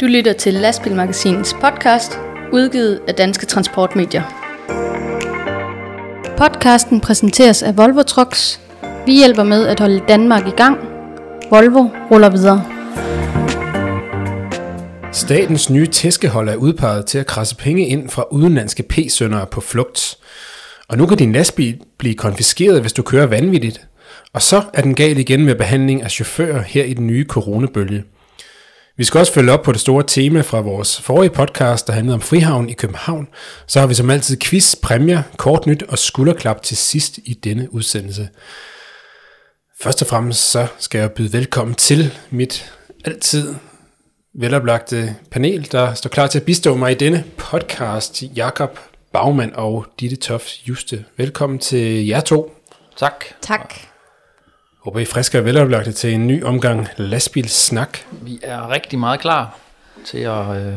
Du lytter til Lastbilmagasinets podcast, udgivet af Danske Transportmedier. Podcasten præsenteres af Volvo Trucks. Vi hjælper med at holde Danmark i gang. Volvo ruller videre. Statens nye tæskehold er udpeget til at krasse penge ind fra udenlandske p-søndere på flugt. Og nu kan din lastbil blive konfiskeret, hvis du kører vanvittigt. Og så er den gal igen med behandling af chauffører her i den nye coronabølge. Vi skal også følge op på det store tema fra vores forrige podcast, der handlede om Frihavn i København. Så har vi som altid quiz, præmier, kort nyt og skulderklap til sidst i denne udsendelse. Først og fremmest så skal jeg byde velkommen til mit altid veloplagte panel, der står klar til at bistå mig i denne podcast. Jakob Bagmand og Ditte Toft Juste. Velkommen til jer to. Tak. Tak. Håber I friske og veloplagte til en ny omgang lastbilsnak. Vi er rigtig meget klar til at øh,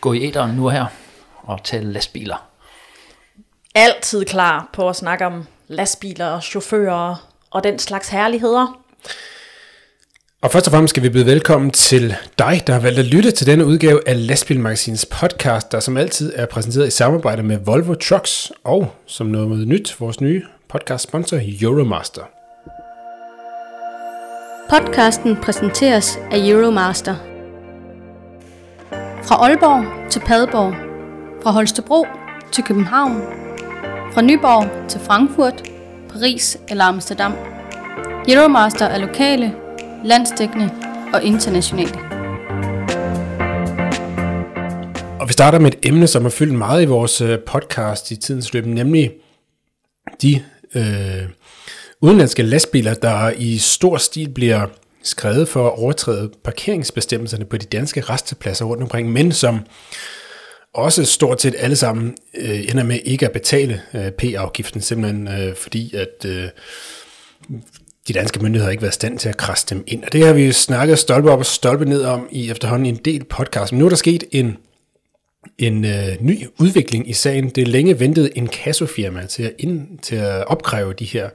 gå i æderen nu og her og tale lastbiler. altid klar på at snakke om lastbiler, chauffører og den slags herligheder. Og først og fremmest skal vi byde velkommen til dig, der har valgt at lytte til denne udgave af Lastbilmagasinets podcast, der som altid er præsenteret i samarbejde med Volvo Trucks og som noget nyt, vores nye podcast sponsor Euromaster. Podcasten præsenteres af Euromaster. Fra Aalborg til Padborg. Fra Holstebro til København. Fra Nyborg til Frankfurt, Paris eller Amsterdam. Euromaster er lokale, landsdækkende og internationale. Og vi starter med et emne, som har fyldt meget i vores øh, podcast i tidens løb, nemlig de øh, udenlandske lastbiler, der i stor stil bliver skrevet for at overtræde parkeringsbestemmelserne på de danske restepladser rundt omkring, men som også stort set alle sammen øh, ender med ikke at betale øh, P-afgiften, simpelthen øh, fordi at øh, de danske myndigheder har ikke været i stand til at krasse dem ind. Og det har vi snakket stolpe op og stolpe ned om i efterhånden en del podcast. Men nu er der sket en, en øh, ny udvikling i sagen. Det længe ventede en kassofirma til at, ind, til at opkræve de her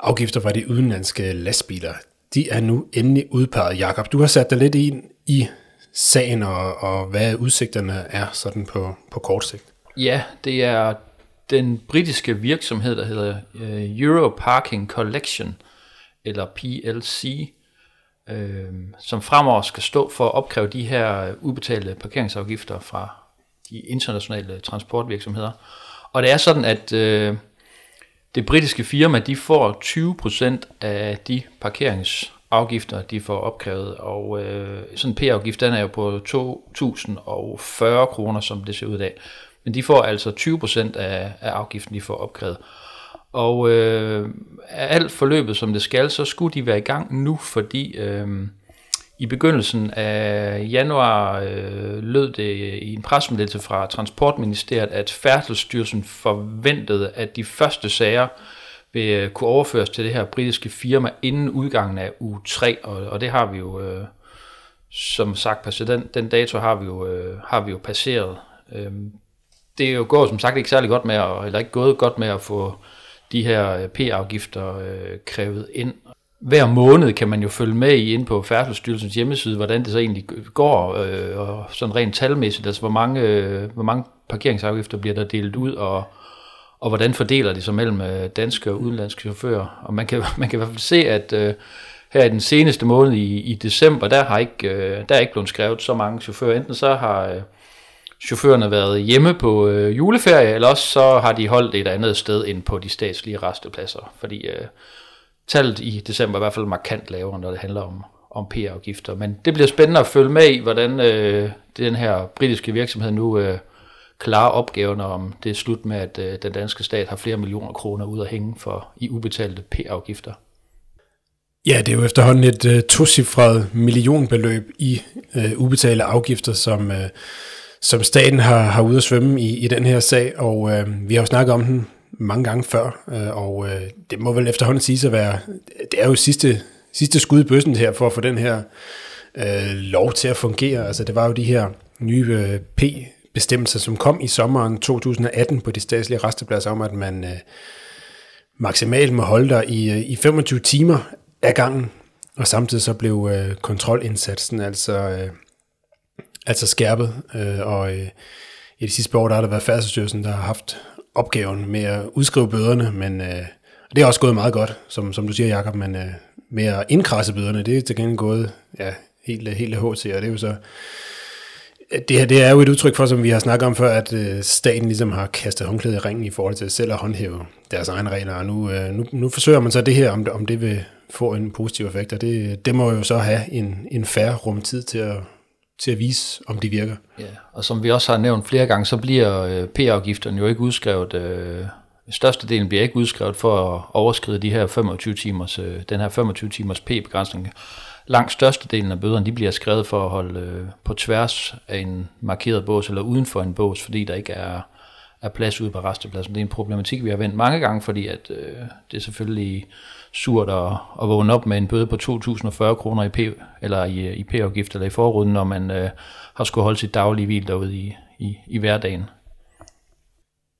afgifter fra de udenlandske lastbiler. De er nu endelig udpeget. Jakob, du har sat dig lidt ind i sagen og, og hvad udsigterne er sådan på, på kort sigt. Ja, det er den britiske virksomhed, der hedder øh, Euro Parking Collection, eller PLC, øh, som fremover skal stå for at opkræve de her ubetalte parkeringsafgifter fra de internationale transportvirksomheder. Og det er sådan, at øh, det britiske firma, de får 20% af de parkeringsafgifter, de får opkrævet, og øh, sådan en P-afgift, den er jo på 2.040 kroner, som det ser ud i dag. Men de får altså 20% af, af afgiften, de får opkrævet. Og øh, alt forløbet, som det skal, så skulle de være i gang nu, fordi øh, i begyndelsen af januar øh, lød det i en pressemeddelelse fra Transportministeriet, at Færdselsstyrelsen forventede, at de første sager vil øh, kunne overføres til det her britiske firma inden udgangen af uge 3, og, og det har vi jo, øh, som sagt, passeret. Den, den dato har vi jo, øh, har vi jo passeret. Øh, det er jo gået som sagt ikke særlig godt med, at, eller ikke gået godt med at få de her øh, P-afgifter øh, krævet ind. Hver måned kan man jo følge med i ind på Færdselsstyrelsens hjemmeside, hvordan det så egentlig går, øh, og sådan rent talmæssigt, altså hvor mange, øh, hvor mange parkeringsafgifter bliver der delt ud, og, og hvordan fordeler de sig mellem øh, danske og udenlandske chauffører. Og man kan, man kan i hvert fald se, at øh, her i den seneste måned i, i december, der har ikke, øh, der er ikke blevet skrevet så mange chauffører. Enten så har øh, chaufførerne været hjemme på øh, juleferie, eller også så har de holdt et andet sted end på de statslige restepladser, fordi øh, tallet i december er i hvert fald markant lavere, når det handler om, om PR-afgifter. Men det bliver spændende at følge med i, hvordan øh, den her britiske virksomhed nu øh, klarer opgaven, om det er slut med, at øh, den danske stat har flere millioner kroner ud at hænge for i ubetalte PR-afgifter. Ja, det er jo efterhånden et øh, tocifret millionbeløb i øh, ubetalte afgifter, som, øh, som staten har, har ude at svømme i, i den her sag, og øh, vi har jo snakket om den mange gange før, øh, og øh, det må vel efterhånden sige at være, det er jo sidste, sidste skud i bøssen her for at få den her øh, lov til at fungere. Altså det var jo de her nye øh, P-bestemmelser, som kom i sommeren 2018 på de statslige restepladser om, at man øh, maksimalt må holde der i, øh, i 25 timer ad gangen. og samtidig så blev øh, kontrolindsatsen altså, øh, altså skærpet, øh, og øh, i de sidste år der har der været Færdselsstyrelsen, der har haft opgaven med at udskrive bøderne, men øh, det er også gået meget godt, som, som du siger, Jakob, men øh, med at indkrasse bøderne, det er til gengæld gået ja, helt, helt HT, og det er jo så øh, det her det er jo et udtryk for, som vi har snakket om før, at øh, staten ligesom har kastet håndklædet i ringen i forhold til selv at håndhæve deres egne regler, og nu, øh, nu, nu forsøger man så det her, om, om det vil få en positiv effekt, og det, det må jo så have en, en færre rumtid til at, til at vise, om det virker. Ja, og som vi også har nævnt flere gange, så bliver øh, P-afgifterne jo ikke udskrevet, øh, størstedelen bliver ikke udskrevet for at overskride de her 25 timers, øh, den her 25 timers P-begrænsning. Langt størstedelen af bøderne, de bliver skrevet for at holde øh, på tværs af en markeret bås, eller uden for en bås, fordi der ikke er, er plads ude på restepladsen. Det er en problematik, vi har vendt mange gange, fordi at, øh, det er selvfølgelig surt at, at vågne op med en bøde på 2.040 kroner i P, eller i, i P-afgift eller i forruden, når man øh, har skulle holde sit daglige hvil derude i, i, i hverdagen.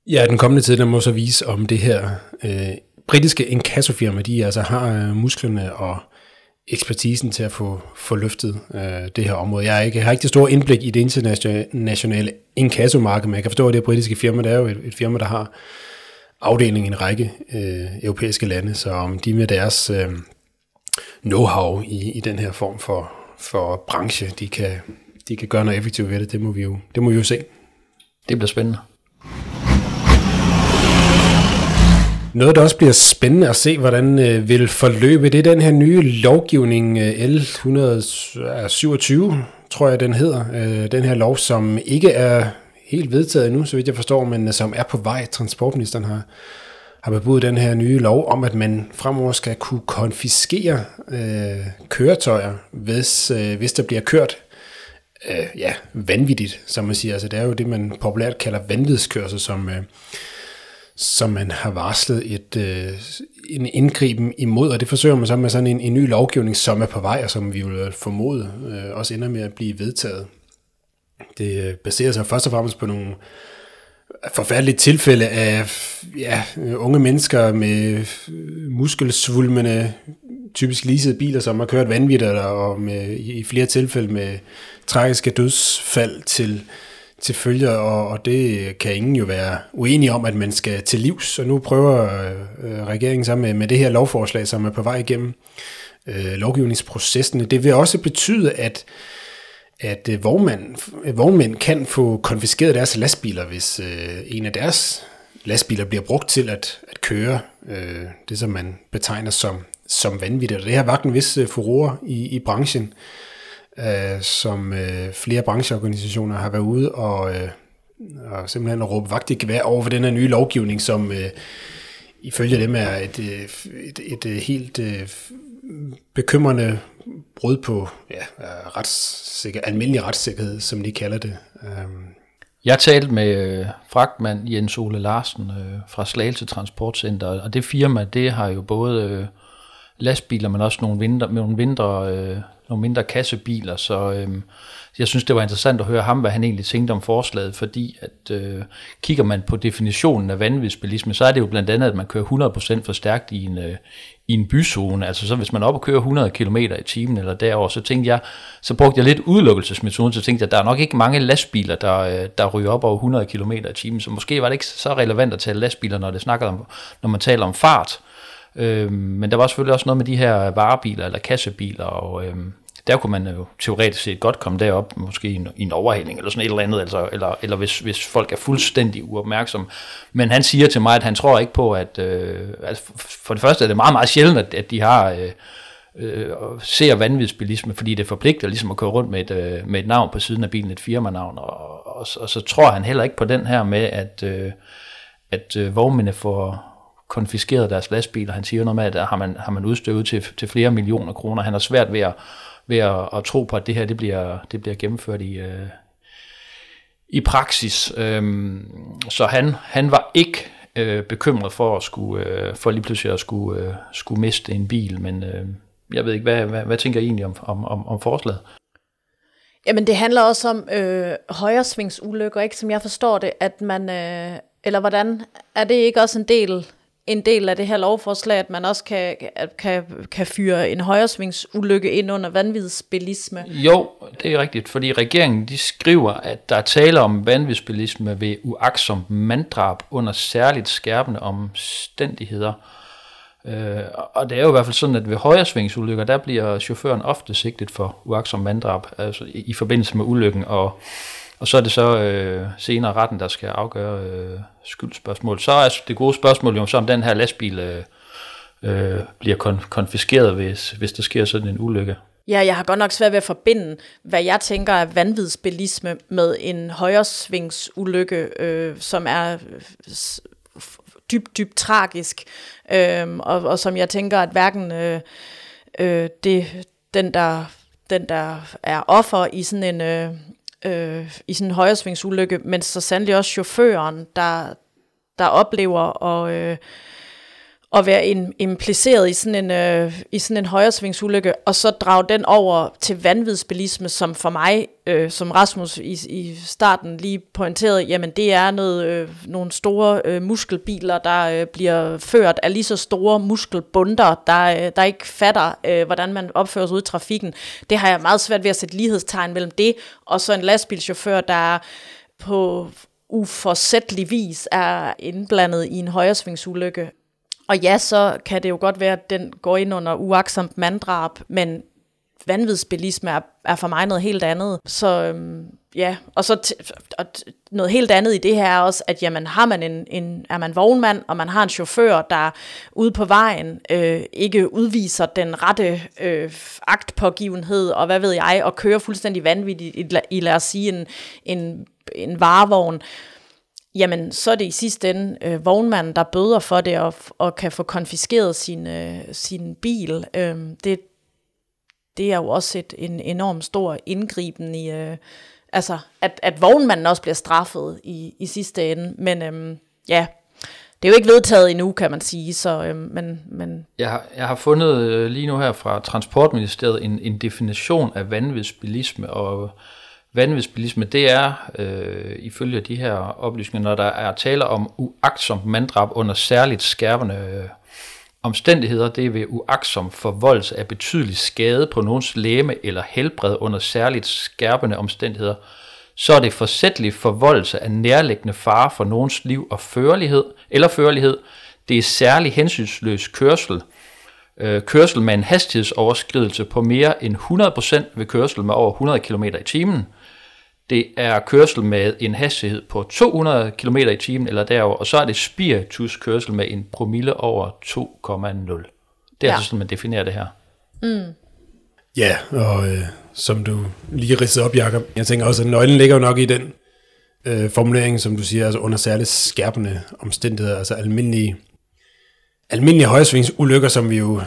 Ja, den kommende tid, der må så vise, om det her øh, britiske inkassofirma, de altså har øh, musklerne og ekspertisen til at få, få løftet øh, det her område. Jeg, er ikke, jeg har ikke det store indblik i det internationale inkassomarked, men jeg kan forstå, at det britiske firma, det er jo et, et firma, der har afdeling i en række øh, europæiske lande, så om de med deres øh, know-how i, i den her form for, for branche, de kan, de kan gøre noget effektivt ved det, det må vi jo, det må vi jo se. Det bliver spændende. Noget, der også bliver spændende at se, hvordan øh, vil forløbe, det er den her nye lovgivning, øh, L127, tror jeg den hedder. Øh, den her lov, som ikke er helt vedtaget endnu, så vidt jeg forstår, men øh, som er på vej. Transportministeren har, har bebudt den her nye lov om, at man fremover skal kunne konfiskere øh, køretøjer, hvis, øh, hvis der bliver kørt øh, ja, vanvittigt, som man siger. Altså, det er jo det, man populært kalder vanvidskørsel, som... Øh, som man har varslet et, øh, en indgriben imod, og det forsøger man så med sådan en, en ny lovgivning, som er på vej, og som vi vil øh, formode øh, også ender med at blive vedtaget. Det øh, baserer sig først og fremmest på nogle forfærdelige tilfælde af ja, unge mennesker med øh, muskelsvulmende, typisk leasede biler, som har kørt vanvittigt, og med, i flere tilfælde med tragiske dødsfald til til følger, og, og det kan ingen jo være uenige om, at man skal til livs. Og nu prøver øh, regeringen så med, med det her lovforslag, som er på vej igennem øh, lovgivningsprocessen. Det vil også betyde, at at øh, vognmænd, øh, vognmænd kan få konfiskeret deres lastbiler, hvis øh, en af deres lastbiler bliver brugt til at, at køre øh, det, som man betegner som, som vanvittigt. Og det har vagt en vis øh, furore i, i branchen øh, som øh, flere brancheorganisationer har været ude og, øh, og simpelthen råbe vagt i gevær over for den her nye lovgivning, som øh, ifølge dem er et, øh, et, et, et helt øh, bekymrende brud på ja, øh, retssikker, almindelig retssikkerhed, som de kalder det. Øhm. Jeg talte med øh, fragtmand Jens Ole Larsen øh, fra Slagelse Transportcenter, og det firma, det har jo både lastbiler, men også nogle, mindre, nogle mindre nogle mindre kassebiler, så øhm, jeg synes, det var interessant at høre ham, hvad han egentlig tænkte om forslaget, fordi at øh, kigger man på definitionen af vanvidsbilisme, så er det jo blandt andet, at man kører 100% for stærkt i en, øh, i en byzone. Altså så hvis man er oppe og kører 100 km i timen eller derover, så tænkte jeg, så brugte jeg lidt udelukkelsesmetoden, så tænkte jeg, at der er nok ikke mange lastbiler, der, øh, der ryger op over 100 km i timen, så måske var det ikke så relevant at tale lastbiler, når det snakker om, når man taler om fart. Øhm, men der var selvfølgelig også noget med de her varebiler eller kassebiler, og øhm, der kunne man jo teoretisk set godt komme derop, måske i en, i en eller sådan et eller andet, altså, eller, eller hvis, hvis folk er fuldstændig uopmærksomme. Men han siger til mig, at han tror ikke på, at øh, altså for det første er det meget, meget sjældent, at, at de har... Øh, øh, ser vanvidsbilisme, fordi det forpligter ligesom at køre rundt med et, øh, med et navn på siden af bilen, et firmanavn, og, og, og så tror han heller ikke på den her med, at, øh, at øh, vognmændene får konfiskeret deres lastbiler. Han siger noget med, at har man, har man udstøvet til, til flere millioner kroner. Han har svært ved at, ved at, at tro på, at det her det bliver, det bliver gennemført i, øh, i praksis. Øhm, så han, han var ikke øh, bekymret for at skulle, øh, for lige pludselig at skulle, øh, skulle miste en bil, men øh, jeg ved ikke, hvad, hvad, hvad tænker I egentlig om, om, om, om forslaget? Jamen det handler også om øh, højresvingsulykker, ikke som jeg forstår det, at man, øh, eller hvordan, er det ikke også en del en del af det her lovforslag, at man også kan, kan, kan fyre en højresvingsulykke ind under vanvidsbilisme? Jo, det er rigtigt, fordi regeringen de skriver, at der er tale om vanvidsbilisme ved uaksom manddrab under særligt skærpende omstændigheder. Øh, og det er jo i hvert fald sådan, at ved højresvingsulykker, der bliver chaufføren ofte sigtet for uaksom manddrab, altså i, i forbindelse med ulykken, og og så er det så øh, senere retten, der skal afgøre øh, skyldspørgsmål. Så er det gode spørgsmål jo så, om den her lastbil øh, øh, bliver kon- konfiskeret, hvis, hvis der sker sådan en ulykke. Ja, jeg har godt nok svært ved at forbinde, hvad jeg tænker er vanvidsbilisme med en højresvingsulykke, øh, som er øh, dybt, dybt tragisk, øh, og, og som jeg tænker, at hverken øh, øh, det, den, der, den, der er offer i sådan en, øh, øh, i sådan en højresvingsulykke, men så sandelig også chaufføren, der, der oplever og øh, at være in, impliceret i sådan en, øh, i sådan en højresvingsulykke, og så drage den over til vanvidsbilisme, som for mig, øh, som Rasmus i, i starten lige pointerede, jamen det er noget, øh, nogle store øh, muskelbiler, der øh, bliver ført af lige så store muskelbunder, der, øh, der ikke fatter, øh, hvordan man opfører sig ud i trafikken. Det har jeg meget svært ved at sætte lighedstegn mellem det, og så en lastbilchauffør, der på uforsættelig vis er indblandet i en højresvingsulykke. Og ja, så kan det jo godt være, at den går ind under uaksomt manddrab, men vanvidsbilisme er, er for mig noget helt andet. Så øhm, ja, og så t- og t- noget helt andet i det her er også, at jamen, har man en, en, er man vognmand, og man har en chauffør, der ude på vejen øh, ikke udviser den rette øh, aktpågivenhed, og hvad ved jeg, og kører fuldstændig vanvittigt i, i lad os sige, en, en, en varevogn, øh, jamen så er det i sidste ende øh, vognmanden, der bøder for det og, og kan få konfiskeret sin, øh, sin bil. Øh, det, det er jo også et, en enorm stor indgriben i, øh, altså at, at vognmanden også bliver straffet i, i sidste ende. Men øh, ja, det er jo ikke vedtaget endnu, kan man sige. Så, øh, men, men jeg, har, jeg har fundet øh, lige nu her fra Transportministeriet en, en definition af vanvidsbilisme, og Vanvidsbilisme, det er øh, ifølge de her oplysninger, når der er tale om uagtsomt manddrab under særligt skærpende øh, omstændigheder, det er ved uagtsom forvoldelse af betydelig skade på nogens læme eller helbred under særligt skærpende omstændigheder, så er det forsætlig forvoldelse af nærliggende fare for nogens liv og førlighed eller førlighed. Det er særlig hensynsløs kørsel, øh, kørsel med en hastighedsoverskridelse på mere end 100% ved kørsel med over 100 km i timen, det er kørsel med en hastighed på 200 km i timen eller derover, og så er det spiritus kørsel med en promille over 2,0. Det er ja. altså sådan, man definerer det her. Mm. Ja, og øh, som du lige ridsede op, Jacob, jeg tænker også, at nøglen ligger jo nok i den øh, formulering, som du siger, altså under særligt skærpende omstændigheder, altså almindelige, almindelige højsvingsulykker, som vi jo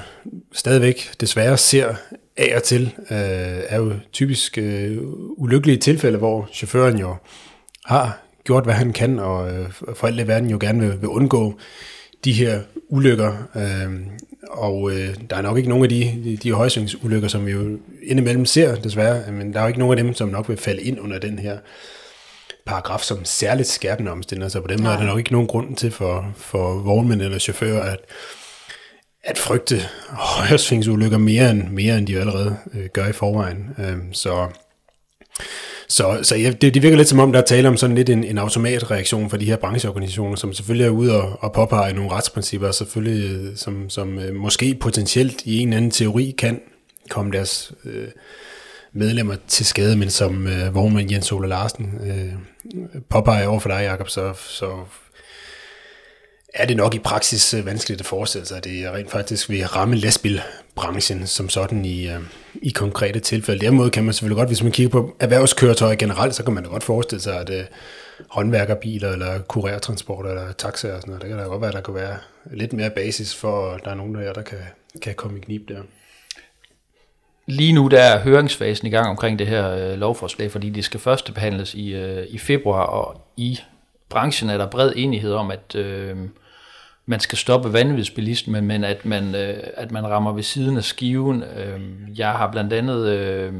stadigvæk desværre ser af og til, øh, er jo typisk øh, ulykkelige tilfælde, hvor chaufføren jo har gjort, hvad han kan, og øh, for alt i verden jo gerne vil, vil undgå de her ulykker. Øh, og øh, der er nok ikke nogen af de, de, de højsvingsulykker, som vi jo indimellem ser, desværre, men der er jo ikke nogen af dem, som nok vil falde ind under den her paragraf som særligt skærpende omstændigheder, så på den måde er der nok ikke nogen grund til for, for vognmænd eller chauffører at, at frygte højresvingsulykker mere end, mere end de allerede øh, gør i forvejen. Øh, så så, så ja, det, det virker lidt som om, der er tale om sådan lidt en, en automatreaktion for de her brancheorganisationer, som selvfølgelig er ude og, og påpege nogle retsprincipper, selvfølgelig, øh, som, som øh, måske potentielt i en eller anden teori kan komme deres øh, medlemmer til skade, men som øh, vognmand Jens Ole Larsen øh, påpeger over for dig, Jacob, så, så er det nok i praksis øh, vanskeligt at forestille sig, at det rent faktisk vil ramme lastbilbranchen som sådan i, øh, i konkrete tilfælde. Derimod kan man selvfølgelig godt, hvis man kigger på erhvervskøretøjer generelt, så kan man da godt forestille sig, at uh, håndværkerbiler eller kurertransport eller taxaer og sådan noget, det kan da godt være, at der kan være lidt mere basis for, at der er nogen der, der kan, kan komme i knib der. Lige nu der er høringsfasen i gang omkring det her øh, lovforslag, fordi det skal først behandles i, øh, i februar, og i branchen er der bred enighed om, at øh, man skal stoppe vanvidsbilisme, men at man, øh, at man rammer ved siden af skiven. Øh, jeg har blandt andet øh,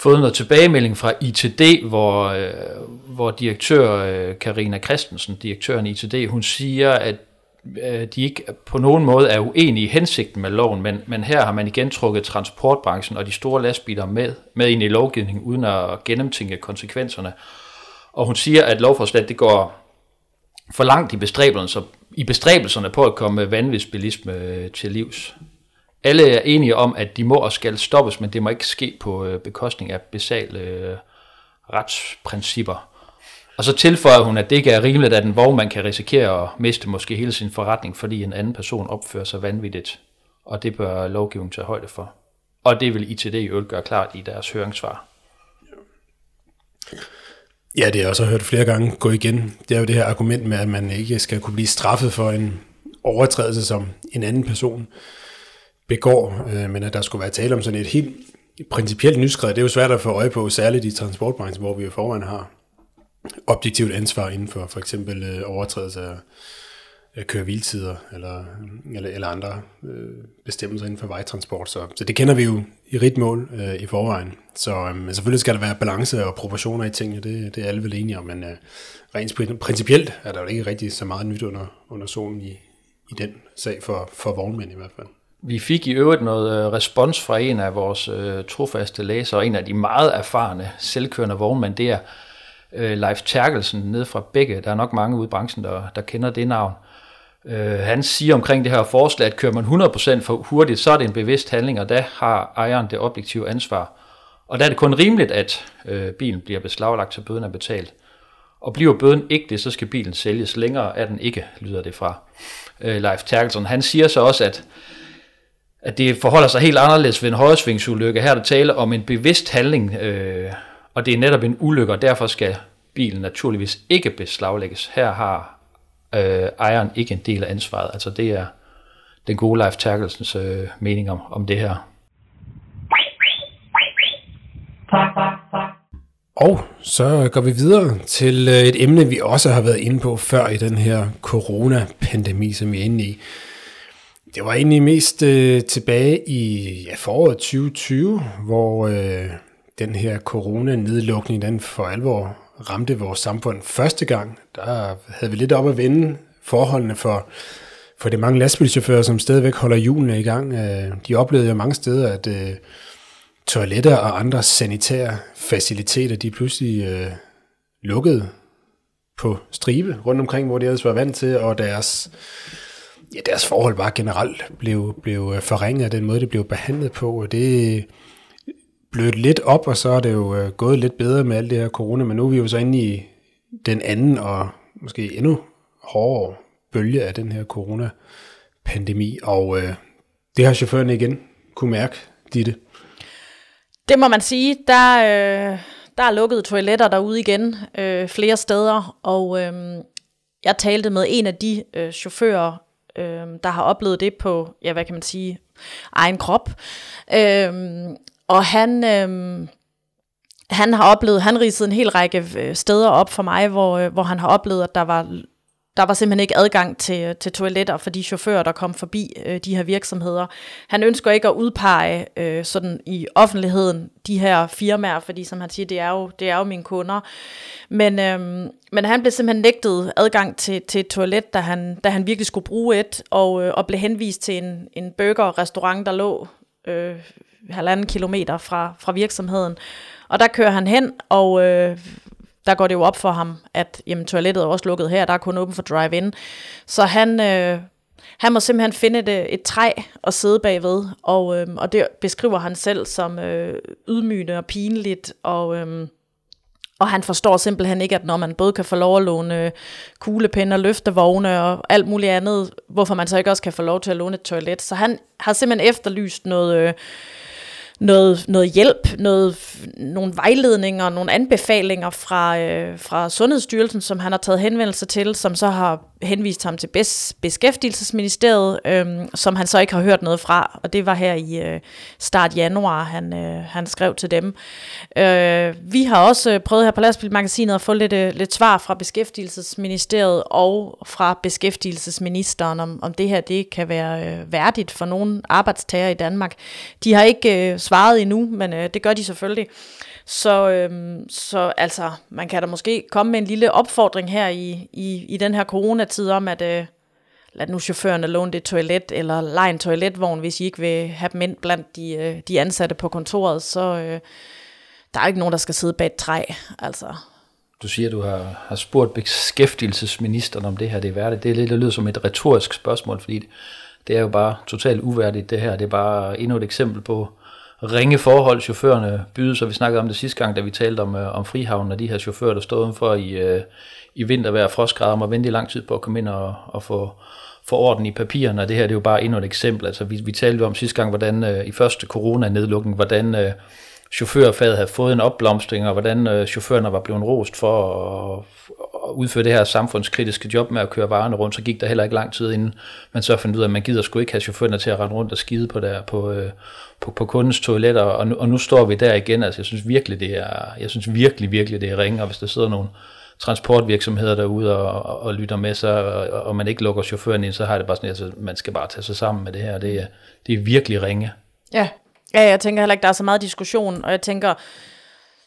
fået noget tilbagemelding fra ITD, hvor, øh, hvor direktør øh, Karina Christensen, direktøren i ITD, hun siger, at øh, de ikke på nogen måde er uenige i hensigten med loven, men, men her har man igen trukket transportbranchen og de store lastbiler med, med ind i lovgivningen, uden at gennemtænke konsekvenserne. Og hun siger, at lovforslaget det går for langt i bestræbelserne, i bestræbelserne på at komme vanvidsbilisme øh, til livs. Alle er enige om, at de må og skal stoppes, men det må ikke ske på øh, bekostning af basale øh, retsprincipper. Og så tilføjer hun, at det ikke er rimeligt, at en vognmand kan risikere at miste måske hele sin forretning, fordi en anden person opfører sig vanvittigt. Og det bør lovgivningen tage højde for. Og det vil ITD i øvrigt gøre klart i deres høringssvar. Ja, det har jeg også hørt flere gange gå igen. Det er jo det her argument med, at man ikke skal kunne blive straffet for en overtrædelse, som en anden person begår, øh, men at der skulle være tale om sådan et helt principielt nyskred, det er jo svært at få øje på, særligt i transportbranchen, hvor vi jo forvejen har objektivt ansvar inden for for eksempel øh, overtrædelse af Øh, køre hviletider eller, eller, eller andre øh, bestemmelser inden for vejtransport. Så, så det kender vi jo i ritmål øh, i forvejen. Så øh, selvfølgelig skal der være balance og proportioner i tingene, det, det er alle vel enige om, men øh, rent principielt er der jo ikke rigtig så meget nyt under, under solen i, i den sag for, for vognmænd i hvert fald. Vi fik i øvrigt noget øh, respons fra en af vores øh, trofaste læsere, en af de meget erfarne selvkørende vognmænd, det er øh, Leif Terkelsen ned fra Bække. Der er nok mange ude i branchen, der, der kender det navn. Øh, Øh, han siger omkring det her forslag, at kører man 100% for hurtigt, så er det en bevidst handling, og der har ejeren det objektive ansvar. Og der er det kun rimeligt, at øh, bilen bliver beslaglagt, så bøden er betalt. Og bliver bøden ikke det, så skal bilen sælges længere, er den ikke, lyder det fra øh, Leif Terkelsen. Han siger så også, at at det forholder sig helt anderledes ved en højresvingsulykke. Her er der tale om en bevidst handling, øh, og det er netop en ulykke, og derfor skal bilen naturligvis ikke beslaglægges. Her har øh, ejeren ikke en del af ansvaret. Altså det er den gode Leif Terkelsens øh, mening om, om det her. Og så går vi videre til øh, et emne, vi også har været inde på før i den her coronapandemi, som vi er inde i. Det var egentlig mest øh, tilbage i ja, foråret 2020, hvor øh, den her coronanedlukning den for alvor ramte vores samfund første gang. Der havde vi lidt op at vende forholdene for, for de mange lastbilchauffører, som stadigvæk holder hjulene i gang. Øh, de oplevede jo mange steder, at øh, toiletter og andre sanitære faciliteter, de pludselig øh, lukkede på stribe rundt omkring, hvor de ellers var vant til, og deres ja, deres forhold bare generelt blev, blev forringet af den måde, det blev behandlet på, og det blødt lidt op, og så er det jo øh, gået lidt bedre med alt det her corona, men nu er vi jo så inde i den anden og måske endnu hårdere bølge af den her corona-pandemi, og øh, det har chaufføren igen kunne mærke, Ditte. Det må man sige. Der, øh, der er lukket toiletter derude igen øh, flere steder, og øh, jeg talte med en af de øh, chauffører, øh, der har oplevet det på, ja, hvad kan man sige, egen krop. Øh, og han, øh, han har oplevet, han ridsede en hel række øh, steder op for mig, hvor, øh, hvor han har oplevet, at der var der var simpelthen ikke adgang til, øh, til toiletter for de chauffører, der kom forbi øh, de her virksomheder. Han ønsker ikke at udpege øh, sådan i offentligheden de her firmaer, fordi som han siger, det er jo, det er jo mine kunder. Men, øh, men han blev simpelthen nægtet adgang til, til et toilet, da han, da han virkelig skulle bruge et, og, øh, og blev henvist til en, en burgerrestaurant, der lå øh, halvanden kilometer fra, fra virksomheden. Og der kører han hen, og øh, der går det jo op for ham, at jamen, toilettet er også lukket her, der er kun åben for drive-in. Så han, øh, han må simpelthen finde et, øh, et træ at sidde bagved, og, øh, og det beskriver han selv som øh, ydmygende og pinligt, og... Øh, og han forstår simpelthen ikke, at når man både kan få lov at låne øh, kuglepinde og løftevogne og alt muligt andet, hvorfor man så ikke også kan få lov til at låne et toilet. Så han har simpelthen efterlyst noget, øh, noget, noget hjælp, noget, nogle vejledninger, nogle anbefalinger fra, øh, fra Sundhedsstyrelsen, som han har taget henvendelse til, som så har henvist ham til Bes, Beskæftigelsesministeriet, øh, som han så ikke har hørt noget fra, og det var her i øh, start januar, han, øh, han skrev til dem. Øh, vi har også øh, prøvet her på Lastbilmagasinet at få lidt, øh, lidt svar fra Beskæftigelsesministeriet og fra Beskæftigelsesministeren, om, om det her det kan være øh, værdigt for nogle arbejdstager i Danmark. De har ikke øh, svaret endnu, men øh, det gør de selvfølgelig. Så, øh, så altså, man kan da måske komme med en lille opfordring her i, i, i den her coronatid om, at øh, lad nu chaufførerne låne det toilet, eller lege en toiletvogn, hvis I ikke vil have dem ind blandt de, øh, de ansatte på kontoret, så øh, der er ikke nogen, der skal sidde bag et træ. Altså, du siger, at du har, har spurgt beskæftigelsesministeren om det her, det er værdigt. Det, er lidt, det lyder som et retorisk spørgsmål, fordi det, det er jo bare totalt uværdigt det her. Det er bare endnu et eksempel på ringe forhold, chaufførerne byder sig. Vi snakkede om det sidste gang, da vi talte om, øh, om frihavnen og de her chauffører, der stod udenfor i, øh, i vintervejr og frostgrader, og vente i lang tid på at komme ind og, og få, få orden i papirerne, og det her det er jo bare endnu et eksempel. Altså, vi, vi talte jo om sidste gang, hvordan øh, i første corona-nedlukning, hvordan øh, chaufførfaget havde fået en opblomstring, og hvordan øh, chaufførerne var blevet rost for at, at udføre det her samfundskritiske job med at køre varerne rundt, så gik der heller ikke lang tid inden man så fandt ud af, at man gider sgu ikke have chaufførerne til at rende rundt og skide på, der, på, øh, på, på kundens toiletter, og nu, og nu står vi der igen, altså jeg synes virkelig, det er, jeg synes virkelig, virkelig, det er ringe, og hvis der sidder nogen transportvirksomheder derude og, og, og lytter med sig, og, og man ikke lukker chaufføren ind, så har det bare sådan, at altså, man skal bare tage sig sammen med det her, det er, det er virkelig ringe. Ja, Ja, jeg tænker heller ikke, der er så meget diskussion, og jeg tænker,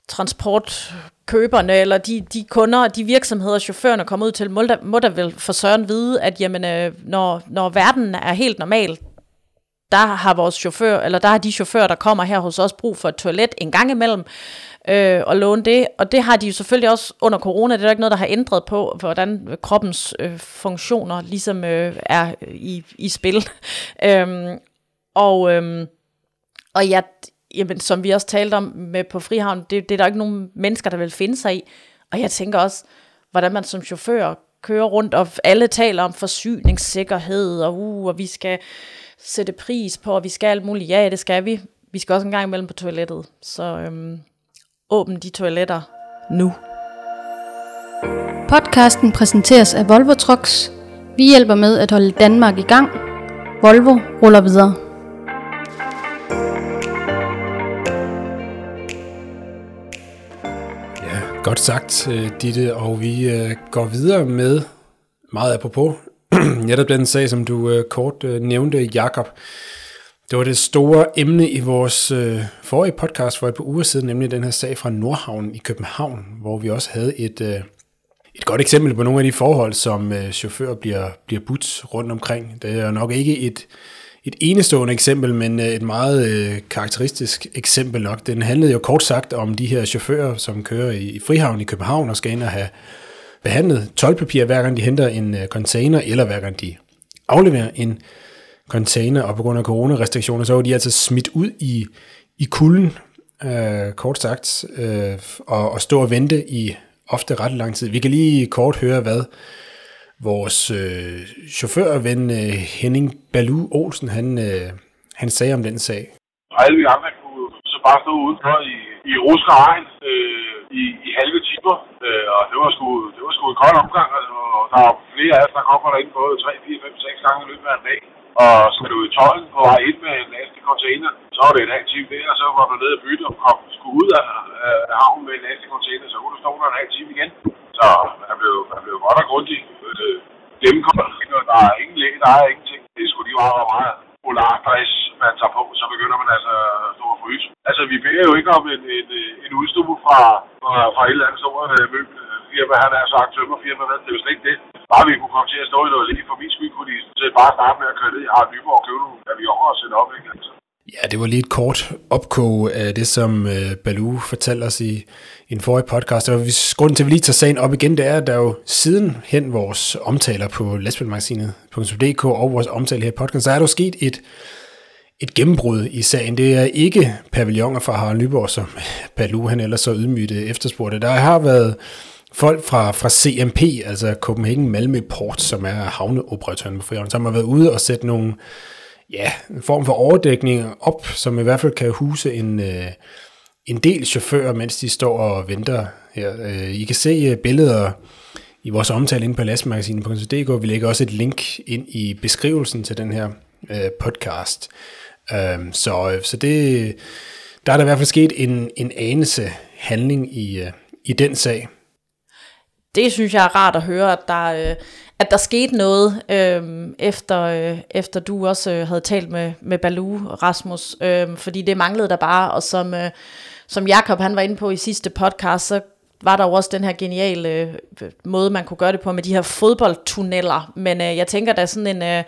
transportkøberne, eller de, de kunder, de virksomheder, chaufførerne kommer ud til, må der, må der vel for søren vide, at jamen, øh, når, når verden er helt normal, der har vores chauffør, eller der har de chauffører, der kommer her hos os, brug for et toilet en gang imellem, øh, og låne det. Og det har de jo selvfølgelig også under corona. Det er der ikke noget, der har ændret på, hvordan øh, kroppens øh, funktioner ligesom øh, er i, i spil. øhm, og øhm, og jeg, jamen, som vi også talte om med på Frihavn, det, det er der ikke nogen mennesker, der vil finde sig i. Og jeg tænker også, hvordan man som chauffør kører rundt, og alle taler om forsyningssikkerhed, og, uh, og vi skal sætte pris på, og vi skal alt muligt. Ja, det skal vi. Vi skal også en gang imellem på toilettet. Så øhm, åbn de toiletter nu. Podcasten præsenteres af Volvo Trucks. Vi hjælper med at holde Danmark i gang. Volvo ruller videre. Godt sagt, øh, Ditte, og vi øh, går videre med meget apropos. Netop den sag, som du øh, kort nævnte, Jakob. Det var det store emne i vores forrige podcast for et par uger siden, nemlig den her sag fra Nordhavn i København, hvor vi også havde et, et godt eksempel på nogle af de forhold, som chauffører bliver, bliver budt rundt omkring. Det er nok ikke et, et enestående eksempel, men øh, et meget øh, karakteristisk eksempel nok. Den handlede jo kort sagt om de her chauffører, som kører i, i Frihavn i København og skal ind og have behandlet tolvpapir, hver gang de henter en øh, container, eller hver gang de afleverer en container, og på grund af coronarestriktioner, så var de altså smidt ud i, i kulden, øh, kort sagt, øh, og, og stå og vente i ofte ret lang tid. Vi kan lige kort høre, hvad vores øh, chaufførven øh, Henning Balu Olsen, han, øh, han sagde om den sag. Alle vi andre kunne så bare stå udenfor i, i rusk regn øh, i, i halve timer, øh, og det var, sgu, det var sgu en kold omgang, altså, og der er flere af os, der kommer derinde både 3, 4, 5, 6 gange i løbet af en dag. Og skal du i tolden på vej ind med en næste container, så var det en halv time der, og så var du nede og bytte og kom, skulle ud af, af havnen med en næste container, så kunne du stå der en halv time igen. Så han blev, han blev godt og grundigt øh, gennemkommet. Der er ingen læge, der er ingenting. Det skulle sgu bare meget polardress, man tager på, så begynder man altså at stå og fryse. Altså, vi beder jo ikke om en, en, en udstue fra, fra, fra et eller andet stort øh, møbel firma, han har sagt tømmerfirma, det er jo slet ikke det. Bare vi kunne komme til at stå i noget lige for min skyld, kunne de bare starte med at køre ned i Harald Nyborg og købe nogle avioner og sætte op, ikke? Altså. Ja, det var lige et kort opkog af det, som øh, Baloo fortalte os i, i en forrige podcast. Og hvis grunden til, at vi lige tager sagen op igen, det er, at der jo siden hen vores omtaler på lastbilmagasinet.dk og vores omtale her i podcast, så er der jo sket et, et gennembrud i sagen. Det er ikke pavilloner fra Harald Nyborg, som Baloo han ellers så ydmygt efterspurgte. Der har været folk fra, fra CMP, altså Copenhagen Malmø Port, som er havneoperatøren på Frihavn, som har været ude og sætte nogle ja, en form for overdækning op, som i hvert fald kan huse en, øh, en del chauffører, mens de står og venter her. Øh, I kan se øh, billeder i vores omtale inde på lastmagasinet.dk. Vi lægger også et link ind i beskrivelsen til den her øh, podcast. Øh, så, øh, så det, der er der i hvert fald sket en, en anelse handling i, øh, i den sag. Det synes jeg er rart at høre, at der, øh, at der skete noget, øh, efter, øh, efter du også øh, havde talt med, med Balu, Rasmus, øh, fordi det manglede der bare, og som, øh, som Jakob han var inde på i sidste podcast, så var der jo også den her geniale øh, måde, man kunne gøre det på med de her fodboldtunneller. Men øh, jeg tænker, der er sådan en... Øh,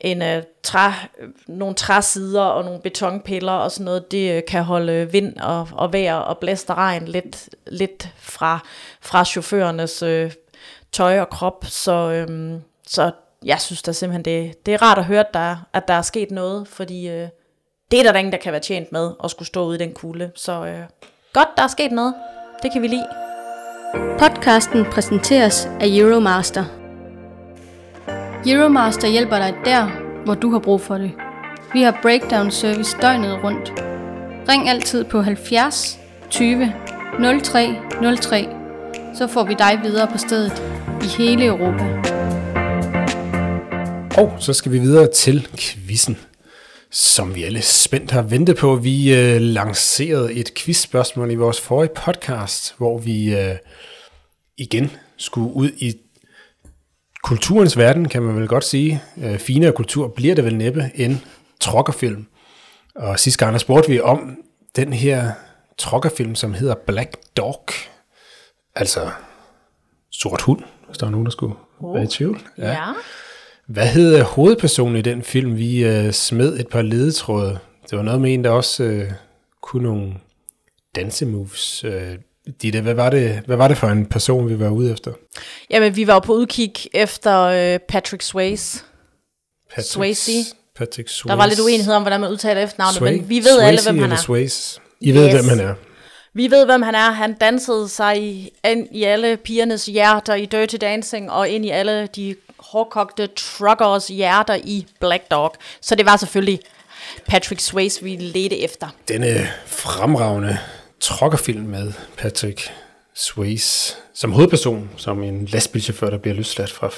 en øh, træ, nogle træsider og nogle betonpiller og sådan noget, det øh, kan holde øh, vind og, og vejr og blæst og regn lidt, lidt fra, fra chaufførernes øh, tøj og krop. Så, øhm, så jeg synes da simpelthen, det, det er rart at høre, at der, at der er sket noget, fordi øh, det er der, der ingen, der kan være tjent med at skulle stå ude i den kulde. Så øh, godt, der er sket noget. Det kan vi lide. Podcasten præsenteres af Euromaster. Euromaster hjælper dig der, hvor du har brug for det. Vi har breakdown service døgnet rundt. Ring altid på 70 20 03 03, så får vi dig videre på stedet i hele Europa. Og så skal vi videre til quizzen, som vi alle spændt har ventet på. Vi øh, lancerede et quizspørgsmål i vores forrige podcast, hvor vi øh, igen skulle ud i kulturens verden, kan man vel godt sige. Øh, finere kultur bliver det vel næppe end trokkerfilm. Og sidste gang der spurgte vi om den her trokkerfilm, som hedder Black Dog. Altså sort hund, hvis der var nogen, der skulle oh. være i tvivl. Ja. ja. Hvad hed hovedpersonen i den film? Vi øh, smed et par ledetråde. Det var noget med en, der også øh, kunne nogle dansemoves. Øh, Ditte, hvad var, det, hvad var det for en person, vi var ude efter? Jamen, vi var på udkig efter øh, Patrick Swayze. Patrick, Swayze. Patrick Swayze. Der var lidt uenighed om, hvordan man udtaler efternavnet, men vi ved Swayze alle, hvem han er. Swayze. I ved, yes. hvem han er. Vi ved, hvem han er. Han dansede sig i, ind i alle pigernes hjerter i Dirty Dancing, og ind i alle de hårdkogte truckers hjerter i Black Dog. Så det var selvfølgelig Patrick Swayze, vi ledte efter. Denne fremragende trokkerfilm med Patrick Swayze som hovedperson, som en lastbilchauffør, der bliver løsladt fra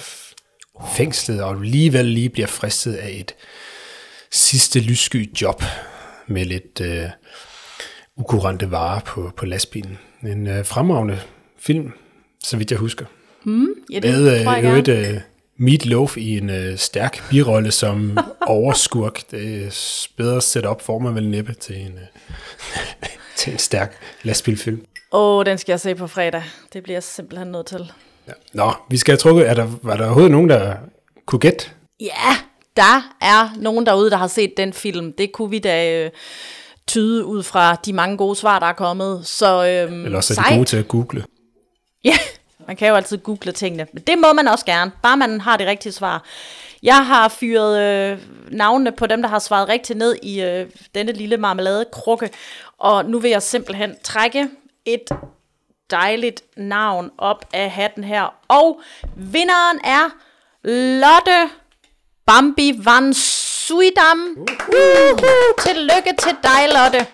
fængslet, og alligevel lige bliver fristet af et sidste lyssky job med lidt øh, ukurante varer på, på lastbilen. En øh, fremragende film, så vidt jeg husker. Mm, ja, det med, tror jeg øh, øh, Meat Loaf i en øh, stærk birolle som overskurk. Det er bedre setup får man vel næppe til en, øh, til en stærk lastbilfilm. Åh, oh, den skal jeg se på fredag. Det bliver jeg simpelthen nødt til. Ja. Nå, vi skal have trukket. Er der, var der overhovedet nogen, der kunne gætte? Ja, der er nogen derude, der har set den film. Det kunne vi da øh, tyde ud fra de mange gode svar, der er kommet. Så, øhm, Eller også er de gode til at google. Ja, man kan jo altid google tingene. Men det må man også gerne, bare man har det rigtige svar. Jeg har fyret øh, navnene på dem, der har svaret rigtigt ned i øh, denne lille marmeladekrukke. Og nu vil jeg simpelthen trække et dejligt navn op af hatten her. Og vinderen er Lotte Bambi Van Suidam. Uh-huh. Tillykke til dig, Lotte.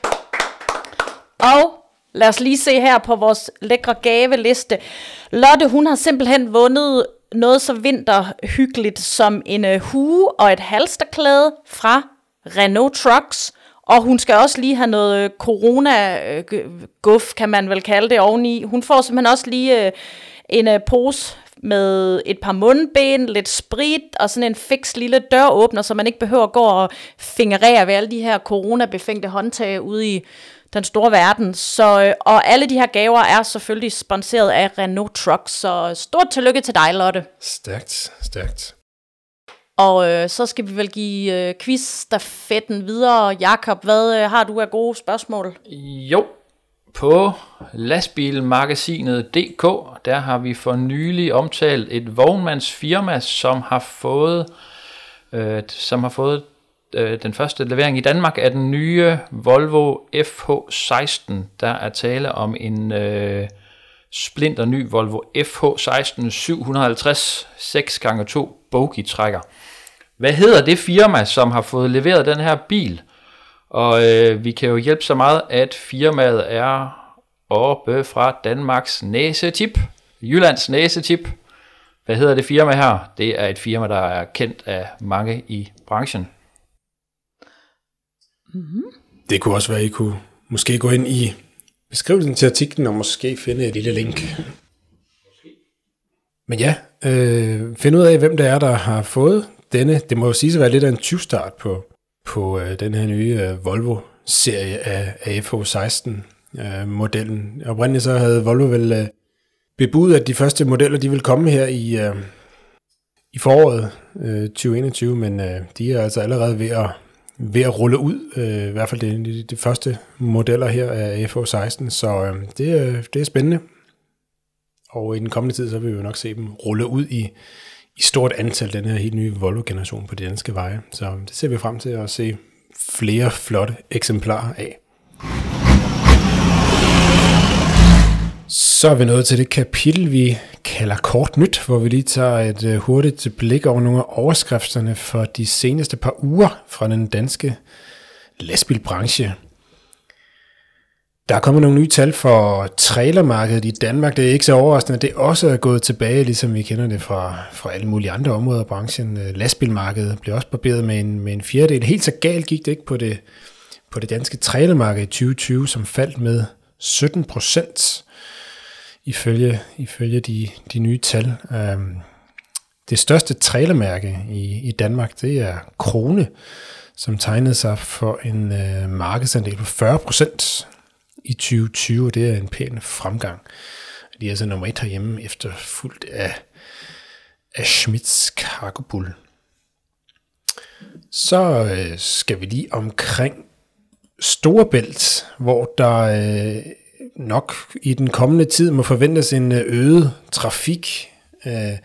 Og lad os lige se her på vores lækre gaveliste. Lotte, hun har simpelthen vundet noget så vinterhyggeligt som en uh, hue og et halsterklæde fra Renault Trucks. Og hun skal også lige have noget øh, corona-guf, øh, kan man vel kalde det, oveni. Hun får simpelthen også lige øh, en øh, pose med et par mundben, lidt sprit og sådan en fix lille døråbner, så man ikke behøver at gå og fingerere ved alle de her coronabefængte håndtag ude i den store verden. Så, øh, og alle de her gaver er selvfølgelig sponsoreret af Renault Trucks, så stort tillykke til dig, Lotte. Stærkt, stærkt. Og øh, så skal vi vel give øh, quiz-stafetten videre. Jakob, hvad øh, har du af gode spørgsmål? Jo, på lastbilmagasinet.dk, der har vi for nylig omtalt et vognmandsfirma, som har fået, øh, som har fået øh, den første levering i Danmark af den nye Volvo FH16. Der er tale om en øh, splinter ny Volvo FH16 750 6x2 bogie trækker. Hvad hedder det firma, som har fået leveret den her bil? Og øh, vi kan jo hjælpe så meget, at firmaet er oppe fra Danmarks næsetip, Jyllands næsetip. Hvad hedder det firma her? Det er et firma, der er kendt af mange i branchen. Mm-hmm. Det kunne også være, at I kunne måske gå ind i beskrivelsen til artiklen og måske finde et lille link. Men ja, øh, find ud af, hvem det er, der har fået denne, det må jo sige at være lidt af en 20-start på, på øh, den her nye øh, Volvo-serie af, af FH16 øh, modellen. Oprindeligt så havde Volvo vel øh, bebudet, at de første modeller de vil komme her i, øh, i foråret øh, 2021, men øh, de er altså allerede ved at, ved at rulle ud, øh, i hvert fald de, de, de første modeller her af FH16, så øh, det, øh, det er spændende. Og i den kommende tid, så vil vi jo nok se dem rulle ud i, i stort antal, den her helt nye Volvo-generation på de danske veje. Så det ser vi frem til at se flere flotte eksemplarer af. Så er vi nået til det kapitel, vi kalder kort nyt, hvor vi lige tager et øh, hurtigt blik over nogle af overskrifterne for de seneste par uger fra den danske lastbilbranche. Der er kommet nogle nye tal for trailermarkedet i Danmark. Det er ikke så overraskende, at det også er gået tilbage, ligesom vi kender det fra, fra alle mulige andre områder af branchen. Øh, lastbilmarkedet blev også barberet med en, med en fjerdedel. Helt så galt gik det ikke på det, på det danske trailermarked i 2020, som faldt med 17 procent ifølge, ifølge de, de nye tal. Øhm, det største trailermærke i, i Danmark, det er Krone, som tegnede sig for en øh, markedsandel på 40 procent i 2020. Det er en pæn fremgang. De er altså nummer et herhjemme, efter fuldt af, af Schmidts Cargo Bull. Så øh, skal vi lige omkring Storebælt, hvor der øh, nok i den kommende tid må forventes en øh, øget trafik øh,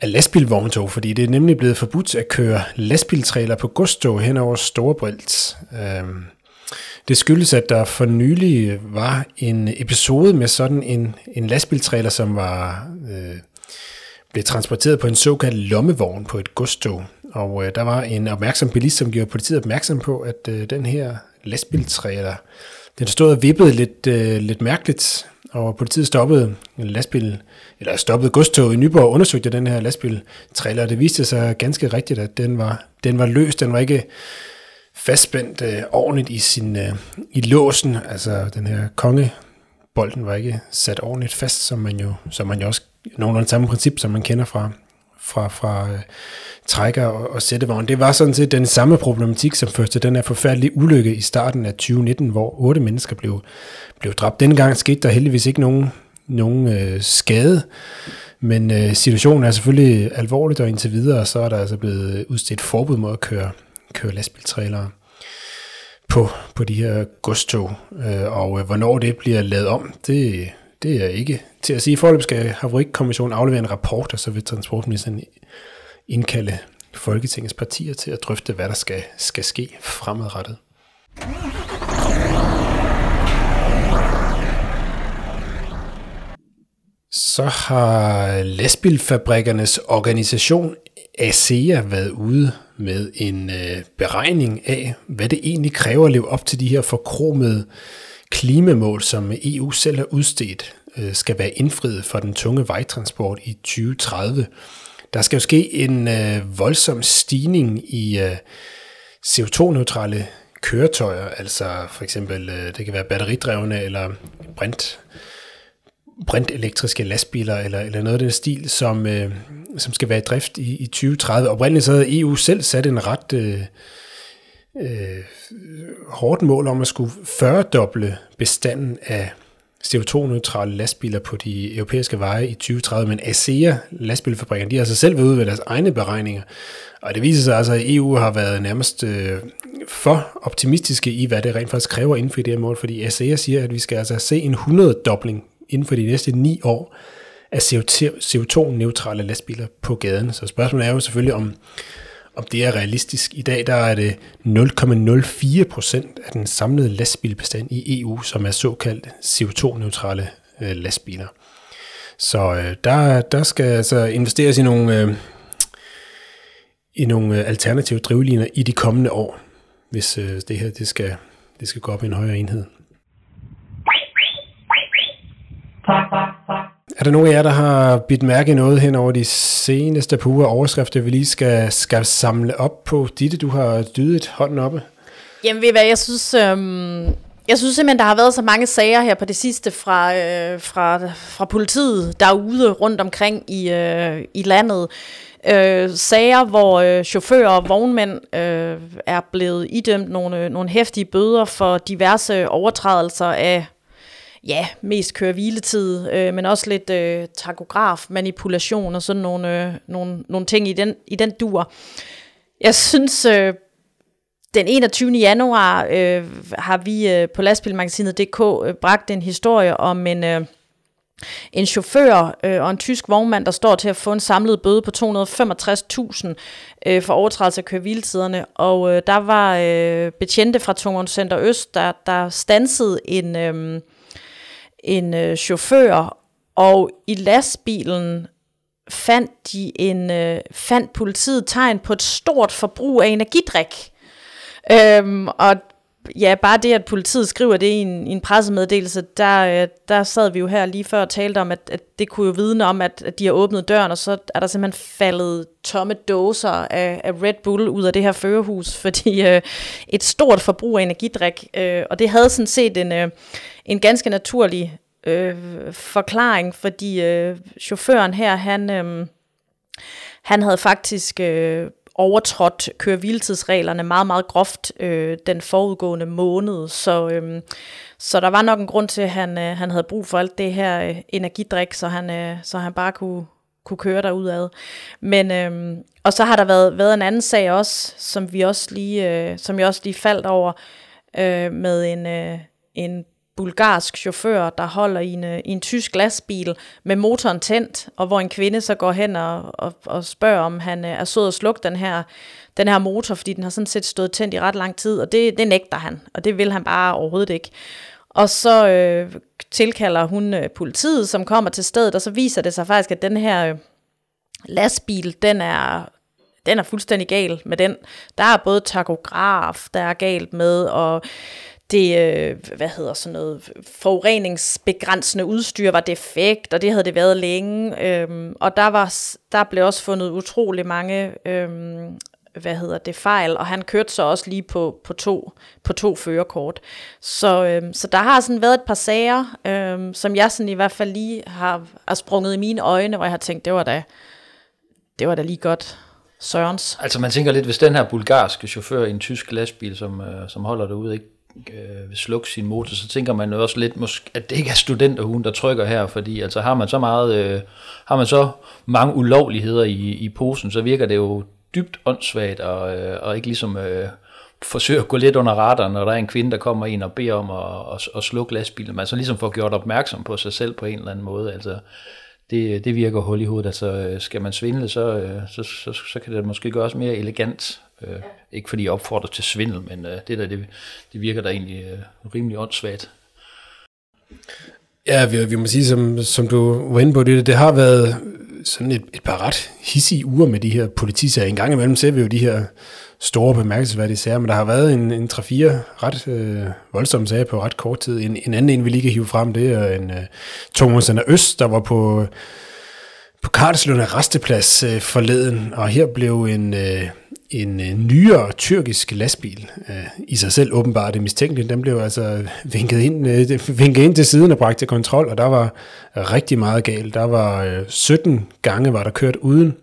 af lastbilvogntog, fordi det er nemlig blevet forbudt at køre lastbiltræler på godstog hen over Storebælt. Øh, det skyldes, at der for nylig var en episode med sådan en, en lastbiltræler, som var øh, blev transporteret på en såkaldt lommevogn på et godstog. Og øh, der var en opmærksom bilist, som gjorde politiet opmærksom på, at øh, den her lastbiltræler, den stod og vippede lidt, øh, lidt mærkeligt, og politiet stoppede en lastbil, eller stoppede godstog i Nyborg og undersøgte den her lastbiltræler, og det viste sig ganske rigtigt, at den var, den var løs, den var ikke fastspændt øh, ordentligt i, sin, øh, i låsen. Altså den her konge bolden var ikke sat ordentligt fast, som man jo, som man jo også nogenlunde samme princip, som man kender fra, fra, fra øh, trækker og, og sættevogn. Det var sådan set den samme problematik, som førte til den her forfærdelige ulykke i starten af 2019, hvor otte mennesker blev, blev dræbt. Dengang skete der heldigvis ikke nogen, nogen øh, skade, men øh, situationen er selvfølgelig alvorligt, og indtil videre så er der altså blevet udstedt forbud mod at køre køre lastbiltrailere på, på de her godstog. Øh, og øh, hvornår det bliver lavet om, det, det er ikke til at sige. Forløb skal Havarikommissionen aflevere en rapport, og så vil transportministeren indkalde Folketingets partier til at drøfte, hvad der skal, skal ske fremadrettet. Så har lastbilfabrikkernes organisation ASEA været ude med en øh, beregning af, hvad det egentlig kræver at leve op til de her forkromede klimamål, som EU selv har udstedt, øh, skal være indfriet for den tunge vejtransport i 2030. Der skal jo ske en øh, voldsom stigning i øh, CO2-neutrale køretøjer, altså for eksempel, øh, det kan være batteridrevne eller brint brintelektriske lastbiler eller, eller noget af den stil, som, øh, som skal være i drift i, i 2030. Oprindeligt så havde EU selv sat en ret øh, øh, hårdt mål om at skulle 40-doble bestanden af CO2-neutrale lastbiler på de europæiske veje i 2030, men ASEA, lastbilfabrikkerne, de har altså selv været ude ved deres egne beregninger, og det viser sig altså, at EU har været nærmest øh, for optimistiske i, hvad det rent faktisk kræver inden for det her mål, fordi ASEA siger, at vi skal altså se en 100-dobling inden for de næste ni år af CO2-neutrale lastbiler på gaden. Så spørgsmålet er jo selvfølgelig, om, om det er realistisk. I dag der er det 0,04 procent af den samlede lastbilbestand i EU, som er såkaldt CO2-neutrale øh, lastbiler. Så øh, der, der skal altså investeres i nogle, øh, i nogle øh, alternative drivliner i de kommende år, hvis øh, det her det skal, det skal gå op i en højere enhed. Er der nogen af jer, der har bidt mærke i noget hen over de seneste par uger overskrifter, vi lige skal, skal samle op på? Ditte, du har dydet hånden oppe. Jamen ved hvad, jeg synes, øhm, Jeg synes simpelthen, der har været så mange sager her på det sidste fra, øh, fra, fra politiet derude rundt omkring i, øh, i landet. Øh, sager, hvor øh, chauffører og vognmænd øh, er blevet idømt nogle, øh, nogle hæftige bøder for diverse overtrædelser af ja, mest køre hviletid, øh, men også lidt øh, takograf, manipulation og sådan nogle, øh, nogle, nogle ting i den, i den dur. Jeg synes, øh, den 21. januar øh, har vi øh, på lastbilmagasinet.dk øh, bragt en historie om en... Øh, en chauffør øh, og en tysk vognmand, der står til at få en samlet bøde på 265.000 øh, for overtrædelse af køreviltiderne. Og øh, der var øh, betjente fra Tungvognscenter Øst, der, der stansede en, øh, en øh, chauffør, og i lastbilen fandt de en øh, fandt politiet tegn på et stort forbrug af energidrik. Øhm, og ja, bare det, at politiet skriver det i en, i en pressemeddelelse, der, øh, der sad vi jo her lige før og talte om, at, at det kunne jo vidne om, at, at de har åbnet døren, og så er der simpelthen faldet tomme dåser af, af Red Bull ud af det her førerhus, fordi øh, et stort forbrug af energidrik, øh, og det havde sådan set en, øh, en ganske naturlig øh, forklaring, fordi øh, chaufføren her, han, øh, han havde faktisk øh, overtrådt køreviltidsreglerne meget, meget groft øh, den forudgående måned. Så, øh, så der var nok en grund til, at han, øh, han havde brug for alt det her øh, energidrik, så han, øh, så han bare kunne, kunne køre derudad. Men, øh, og så har der været, været en anden sag også, som vi også lige, øh, som jeg også lige faldt over, øh, med en, øh, en bulgarsk chauffør, der holder i en, øh, i en tysk lastbil med motoren tændt, og hvor en kvinde så går hen og, og, og spørger, om han øh, er sød at slukke den her, den her motor, fordi den har sådan set stået tændt i ret lang tid, og det, det nægter han, og det vil han bare overhovedet ikke. Og så øh, tilkalder hun øh, politiet, som kommer til stedet, og så viser det sig faktisk, at den her øh, lastbil, den er den er fuldstændig gal med den. Der er både takograf, der er galt med, og det, øh, hvad hedder sådan noget, forureningsbegrænsende udstyr var defekt, og det havde det været længe. Øhm, og der, var, der blev også fundet utrolig mange øhm, hvad hedder det, fejl, og han kørte så også lige på, på, to, på to førerkort. Så, øhm, så der har sådan været et par sager, øhm, som jeg sådan i hvert fald lige har, har sprunget i mine øjne, hvor jeg har tænkt, det var da, det var da lige godt. Sørens. Altså man tænker lidt, hvis den her bulgarske chauffør i en tysk lastbil, som, øh, som holder derude, ikke øh, slukke sin motor, så tænker man jo også lidt, måske, at det ikke er studenterhuen, der trykker her, fordi altså har man så meget, øh, har man så mange ulovligheder i, i posen, så virker det jo dybt åndssvagt, og, øh, og ikke ligesom øh, forsøge at gå lidt under radaren, når der er en kvinde, der kommer ind og beder om at, at, at slukke lastbilen. Man så ligesom får gjort opmærksom på sig selv på en eller anden måde. Altså, det, det virker hul i hovedet. Altså, øh, skal man svindle, så, øh, så, så, så kan det måske gøres mere elegant. Øh, ja. Ikke fordi jeg opfordrer til svindel, men øh, det der, det, det virker da egentlig øh, rimelig åndssvagt. Ja, vi, vi må sige, som, som du var inde på det, det har været sådan et, et par ret hissige uger med de her politisager. En gang imellem ser vi jo de her store bemærkelsesværdige sager, men der har været en, en 3-4 ret øh, voldsomme sager på ret kort tid. En, en anden en, vi lige kan hive frem, det er en øh, Thomas Øst, der var på, på Karlslunde Resteplads øh, forleden, og her blev en, øh, en øh, nyere tyrkisk lastbil, øh, i sig selv åbenbart det mistænkeligt, den blev altså vinket ind, øh, vinket ind til siden og bragt til kontrol, og der var rigtig meget galt. Der var øh, 17 gange, var der kørt uden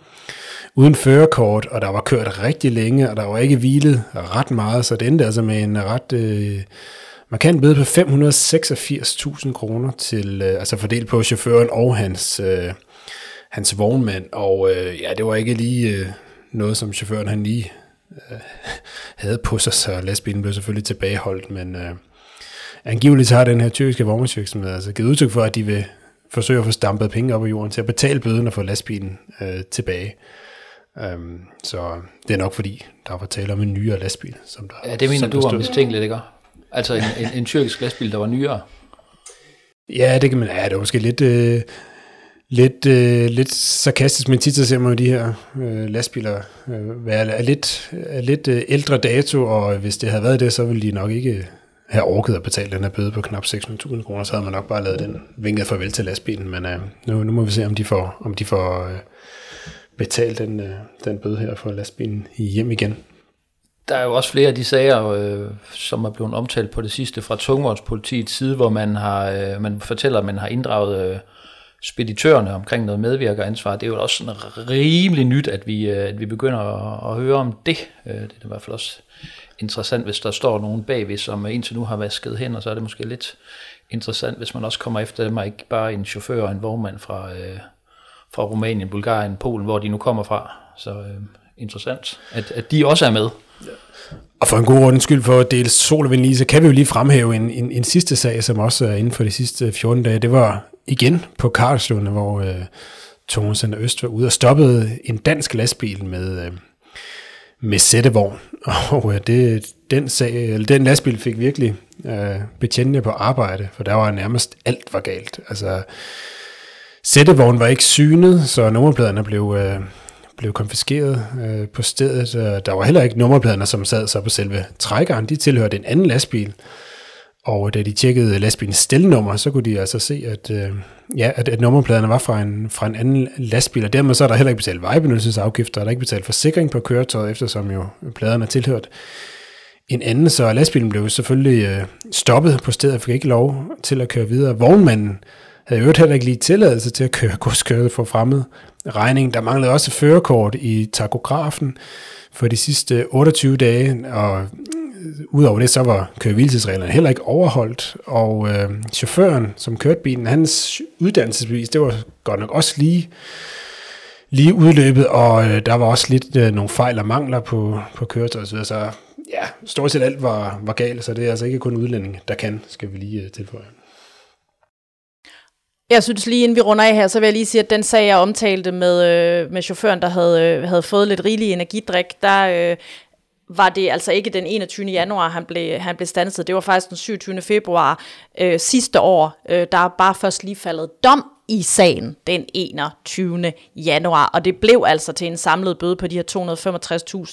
uden førerkort, og der var kørt rigtig længe, og der var ikke hvilet ret meget, så det endte altså med en ret øh, markant bøde på 586.000 kroner til, øh, altså fordelt på chaufføren og hans, øh, hans vognmand, og øh, ja, det var ikke lige øh, noget, som chaufføren han lige øh, havde på sig, så lastbilen blev selvfølgelig tilbageholdt, men øh, angiveligt har den her tyrkiske vognmandsvirksomhed altså givet udtryk for, at de vil forsøge at få stampet penge op af jorden til at betale bøden og få lastbilen øh, tilbage. Um, så det er nok fordi, der var tale om en nyere lastbil. Som der, ja, det mener du var mistænkeligt, ikke? Altså en, en, en tyrkisk lastbil, der var nyere? Ja, det kan man, ja, det var måske lidt, øh, lidt, øh, lidt sarkastisk, men tit så ser man jo de her øh, lastbiler øh, være er lidt, er lidt øh, ældre dato, og hvis det havde været det, så ville de nok ikke have orket at betale den her bøde på knap 600.000 kroner, så havde man nok bare lavet den vinket farvel til lastbilen, men øh, nu, nu må vi se, om de får, om de får øh, betalt den, øh, den bøde her for lastbilen hjem igen. Der er jo også flere af de sager, øh, som er blevet omtalt på det sidste fra tungvognspolitiets side, hvor man har øh, man fortæller, at man har inddraget øh, speditørerne omkring noget medvirkeransvar. Det er jo også sådan rimelig nyt, at vi, øh, at vi begynder at, at høre om det. Øh, det er i hvert fald også interessant, hvis der står nogen bagved, som indtil nu har vasket hen, og så er det måske lidt interessant, hvis man også kommer efter dem, og ikke bare en chauffør og en vognmand fra, øh, fra Rumænien, Bulgarien, Polen, hvor de nu kommer fra. Så øh, interessant, at, at de også er med. Og for en god ordens skyld for at dele sol og vind lige, så kan vi jo lige fremhæve en, en, en sidste sag, som også er inden for de sidste 14 dage. Det var igen på Karlslunde, hvor øh, Thomas Center Øst var ude og stoppede en dansk lastbil med, øh, med sættevogn. Og øh, det, den, sag, eller den lastbil fik virkelig øh, betjentene på arbejde, for der var nærmest alt var galt. Altså, sættevognen var ikke synet, så nummerpladerne blev, øh, blev konfiskeret øh, på stedet. Der var heller ikke nummerpladerne, som sad så på selve trækkeren. De tilhørte en anden lastbil. Og da de tjekkede lastbilens stelnummer, så kunne de altså se, at, øh, ja, at, at nummerpladerne var fra en, fra en anden lastbil, og dermed så er der heller ikke betalt vejbenyttelsesafgifter, og der er ikke betalt forsikring på køretøjet, eftersom jo pladerne er tilhørt en anden, så lastbilen blev selvfølgelig øh, stoppet på stedet og fik ikke lov til at køre videre. Vognmanden havde jo heller ikke lige tilladelse til at køre godskøret for fremmed regning. Der manglede også førerkort i takografen for de sidste 28 dage, og udover det, så var kørevilelsesreglerne heller ikke overholdt, og øh, chaufføren, som kørte bilen, hans uddannelsesbevis, det var godt nok også lige, lige udløbet, og øh, der var også lidt øh, nogle fejl og mangler på, på køretøjet, så, så ja, stort set alt var, var galt, så det er altså ikke kun udlænding, der kan, skal vi lige øh, tilføje. Jeg synes lige inden vi runder af her, så vil jeg lige sige, at den sag, jeg omtalte med, øh, med chaufføren, der havde, øh, havde fået lidt rigelig energidrik, der øh, var det altså ikke den 21. januar, han blev, han blev stanset. Det var faktisk den 27. februar øh, sidste år. Øh, der er bare først lige faldet dom i sagen den 21. januar, og det blev altså til en samlet bøde på de her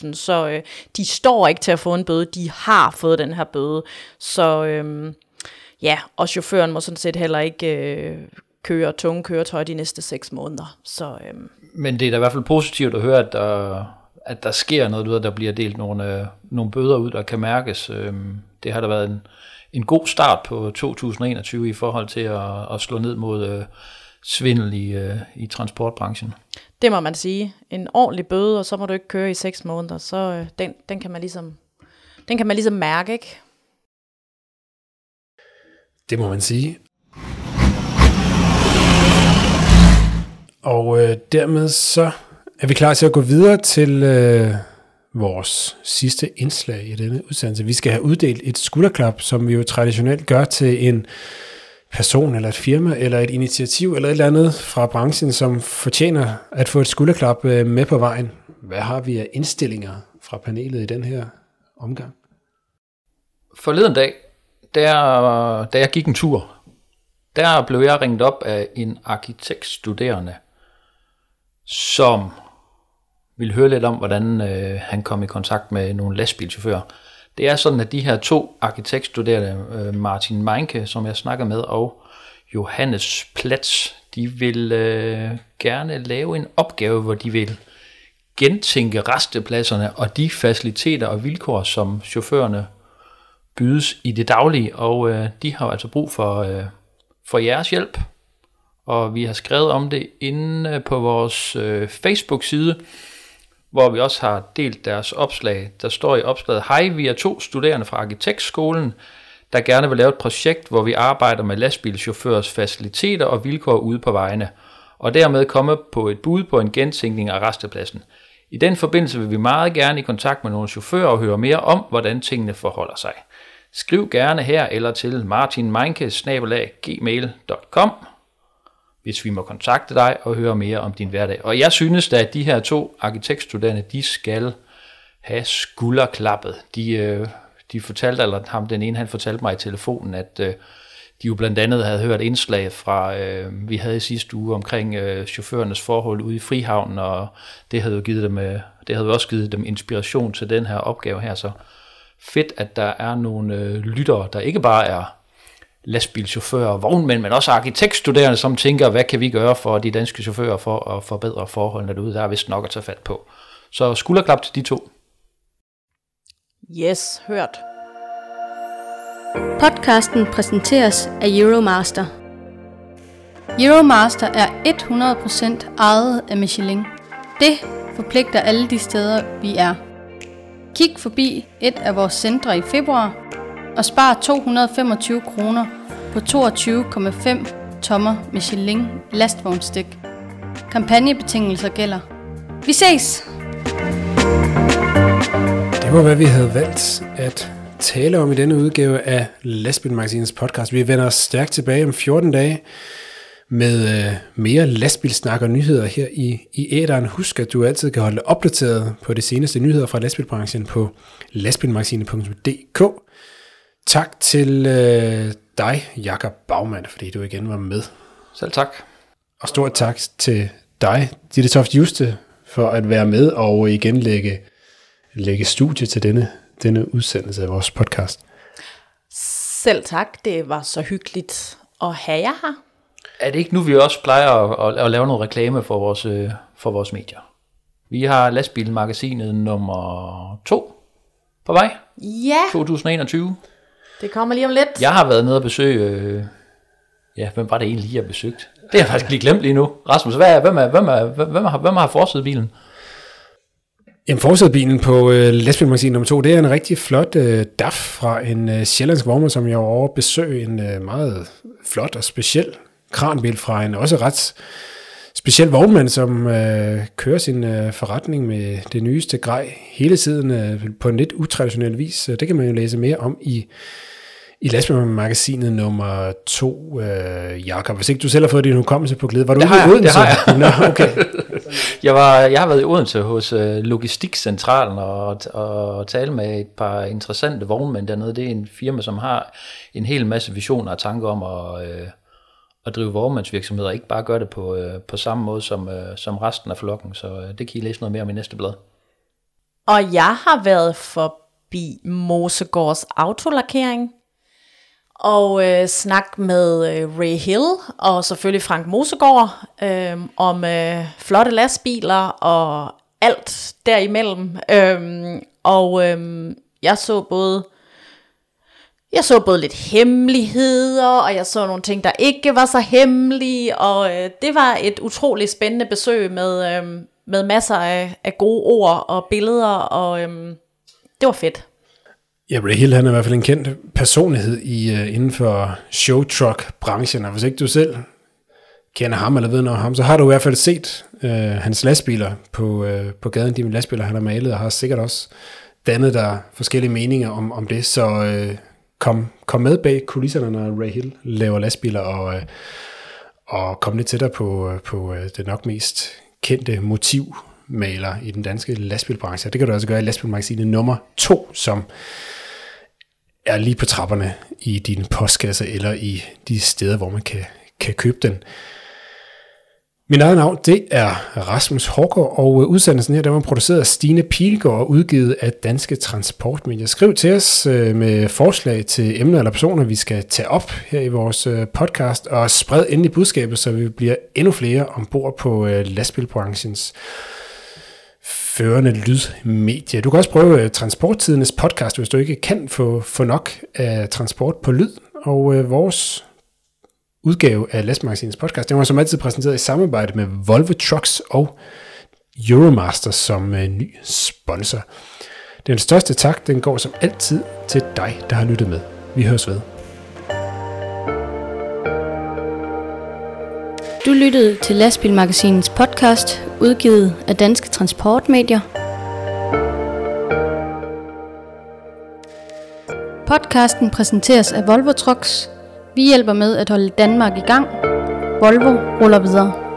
265.000, så øh, de står ikke til at få en bøde, de har fået den her bøde. Så øh, ja, og chaufføren må sådan set heller ikke øh, køre tunge køretøj de næste seks måneder. Så, øh. Men det er da i hvert fald positivt at høre, at der, at der sker noget, du ved, der bliver delt nogle, øh, nogle bøder ud, der kan mærkes. Øh, det har da været en, en god start på 2021 i forhold til at, at slå ned mod øh, svindel i, øh, i transportbranchen. Det må man sige. En ordentlig bøde, og så må du ikke køre i seks måneder. Så øh, den, den, kan man ligesom, den kan man ligesom mærke, ikke? Det må man sige. Og øh, dermed så er vi klar til at gå videre til øh, vores sidste indslag i denne udsendelse. Vi skal have uddelt et skulderklap, som vi jo traditionelt gør til en person eller et firma eller et initiativ eller et eller andet fra branchen, som fortjener at få et skulderklap øh, med på vejen. Hvad har vi af indstillinger fra panelet i den her omgang? Forleden dag, der, da jeg gik en tur, der blev jeg ringet op af en arkitektstuderende, som ville høre lidt om, hvordan øh, han kom i kontakt med nogle lastbilchauffører. Det er sådan, at de her to arkitektstuderende, øh, Martin Meinke, som jeg snakker med, og Johannes Platz, de vil øh, gerne lave en opgave, hvor de vil gentænke restepladserne og de faciliteter og vilkår, som chaufførerne bydes i det daglige, og øh, de har altså brug for, øh, for jeres hjælp. Og vi har skrevet om det inde på vores øh, Facebook-side, hvor vi også har delt deres opslag. Der står i opslaget, Hej, vi er to studerende fra Arkitektskolen, der gerne vil lave et projekt, hvor vi arbejder med lastbilchaufførers faciliteter og vilkår ude på vejene, og dermed komme på et bud på en gentænkning af restepladsen. I den forbindelse vil vi meget gerne i kontakt med nogle chauffører og høre mere om, hvordan tingene forholder sig. Skriv gerne her eller til martinmeinke.gmail.com hvis vi må kontakte dig og høre mere om din hverdag. Og jeg synes da, at de her to arkitektstuderende, de skal have skulderklappet. De, øh, de fortalte, eller ham, den ene, han fortalte mig i telefonen, at øh, de jo blandt andet havde hørt indslag fra, øh, vi havde i sidste uge omkring øh, chaufførernes forhold ude i Frihavnen, og det havde jo givet dem, øh, det havde også givet dem inspiration til den her opgave her, så fedt, at der er nogle øh, lyttere, der ikke bare er lastbilchauffører og vognmænd, men også arkitektstuderende, som tænker, hvad kan vi gøre for de danske chauffører for at forbedre forholdene derude. Der er vist nok at tage fat på. Så skulderklap til de to. Yes, hørt. Podcasten præsenteres af Euromaster. Euromaster er 100% ejet af Michelin. Det forpligter alle de steder, vi er. Kig forbi et af vores centre i februar og spar 225 kroner på 22,5 tommer Michelin lastvognstik. Kampagnebetingelser gælder. Vi ses! Det var, hvad vi havde valgt at tale om i denne udgave af Lastbilmagasinets podcast. Vi vender os stærkt tilbage om 14 dage med øh, mere lastbilsnak og nyheder her i, i æderen. Husk, at du altid kan holde dig opdateret på de seneste nyheder fra lastbilbranchen på lastbilmagasinet.dk. Tak til øh, dig, Jakob Bagmand, fordi du igen var med. Selv tak. Og stort tak til dig, Ditte Toft Juste, for at være med og igen lægge, lægge studie til denne, denne udsendelse af vores podcast. Selv tak, det var så hyggeligt at have jer her. Er det ikke nu, vi også plejer at, at, at lave noget reklame for vores, øh, for vores medier? Vi har lastbilmagasinet nummer 2 på vej, Ja, 2021. det kommer lige om lidt. Jeg har været nede og besøge... Øh, ja, hvem var det egentlig, jeg har besøgt? Det har jeg faktisk lige glemt lige nu. Rasmus, hvad er, hvem, er, hvem, er, hvem, hvem, har, hvem har forsædet bilen? Jamen, forsædebilen på øh, Lastbilmagasin nummer 2, det er en rigtig flot øh, DAF fra en øh, sjællandsk vognmand, som jeg var over at besøge. En øh, meget flot og speciel kranbil fra en også ret speciel vognmand, som øh, kører sin øh, forretning med det nyeste grej hele tiden øh, på en lidt utraditionel vis. Det kan man jo læse mere om i i lastbilmagasinet nummer 2, øh, Jakob. Hvis ikke du selv har fået din hukommelse på glæde, var du Det ude har i jeg, Odense? det har Nå, okay. Jeg, var, jeg har været i Odense hos øh, Logistikcentralen og, og tale med et par interessante vognmænd dernede. Det er en firma, som har en hel masse visioner og tanker om at, øh, at drive vognmandsvirksomheder, og ikke bare gøre det på, øh, på samme måde som, øh, som resten af flokken. Så øh, det kan I læse noget mere om i næste blad. Og jeg har været forbi Mosegårds autolakering og øh, snak med øh, Ray Hill og selvfølgelig Frank Mosegård øh, om øh, flotte lastbiler og alt derimellem. Øh, og øh, jeg så både jeg så både lidt hemmeligheder, og jeg så nogle ting, der ikke var så hemmelige, og øh, det var et utroligt spændende besøg med, øh, med masser af, af gode ord og billeder, og øh, det var fedt. Ja, Ray Hill han er i hvert fald en kendt personlighed i, uh, inden for showtruck-branchen, og hvis ikke du selv kender ham eller ved noget om ham, så har du i hvert fald set uh, hans lastbiler på, uh, på gaden, de lastbiler, han har malet, og har sikkert også dannet der forskellige meninger om, om det, så uh, kom, kom med bag kulisserne, når Ray Hill laver lastbiler, og, uh, og kom lidt tættere på, på uh, det nok mest kendte motivmaler i den danske lastbilbranche. Det kan du også gøre i lastbilmagasinet nummer 2, som er lige på trapperne i din postkasse eller i de steder, hvor man kan, kan købe den. Min eget navn, det er Rasmus Hårgaard, og øh, udsendelsen her, der var produceret af Stine Pilgaard og udgivet af Danske Transportmedier. Skriv til os øh, med forslag til emner eller personer, vi skal tage op her i vores øh, podcast, og spred endelig budskabet, så vi bliver endnu flere ombord på lastbilbranchens førende lydmedie. Du kan også prøve uh, Transporttidens podcast, hvis du ikke kan få, få nok af transport på lyd. Og øh, vores udgave af Lastmagasinets podcast, den var som altid præsenteret i samarbejde med Volvo Trucks og Euromaster som øh, ny sponsor. Den største tak, den går som altid til dig, der har lyttet med. Vi høres ved. Du lyttede til Lastbilmagasinets podcast, udgivet af Danske Transportmedier. Podcasten præsenteres af Volvo Trucks. Vi hjælper med at holde Danmark i gang. Volvo ruller videre.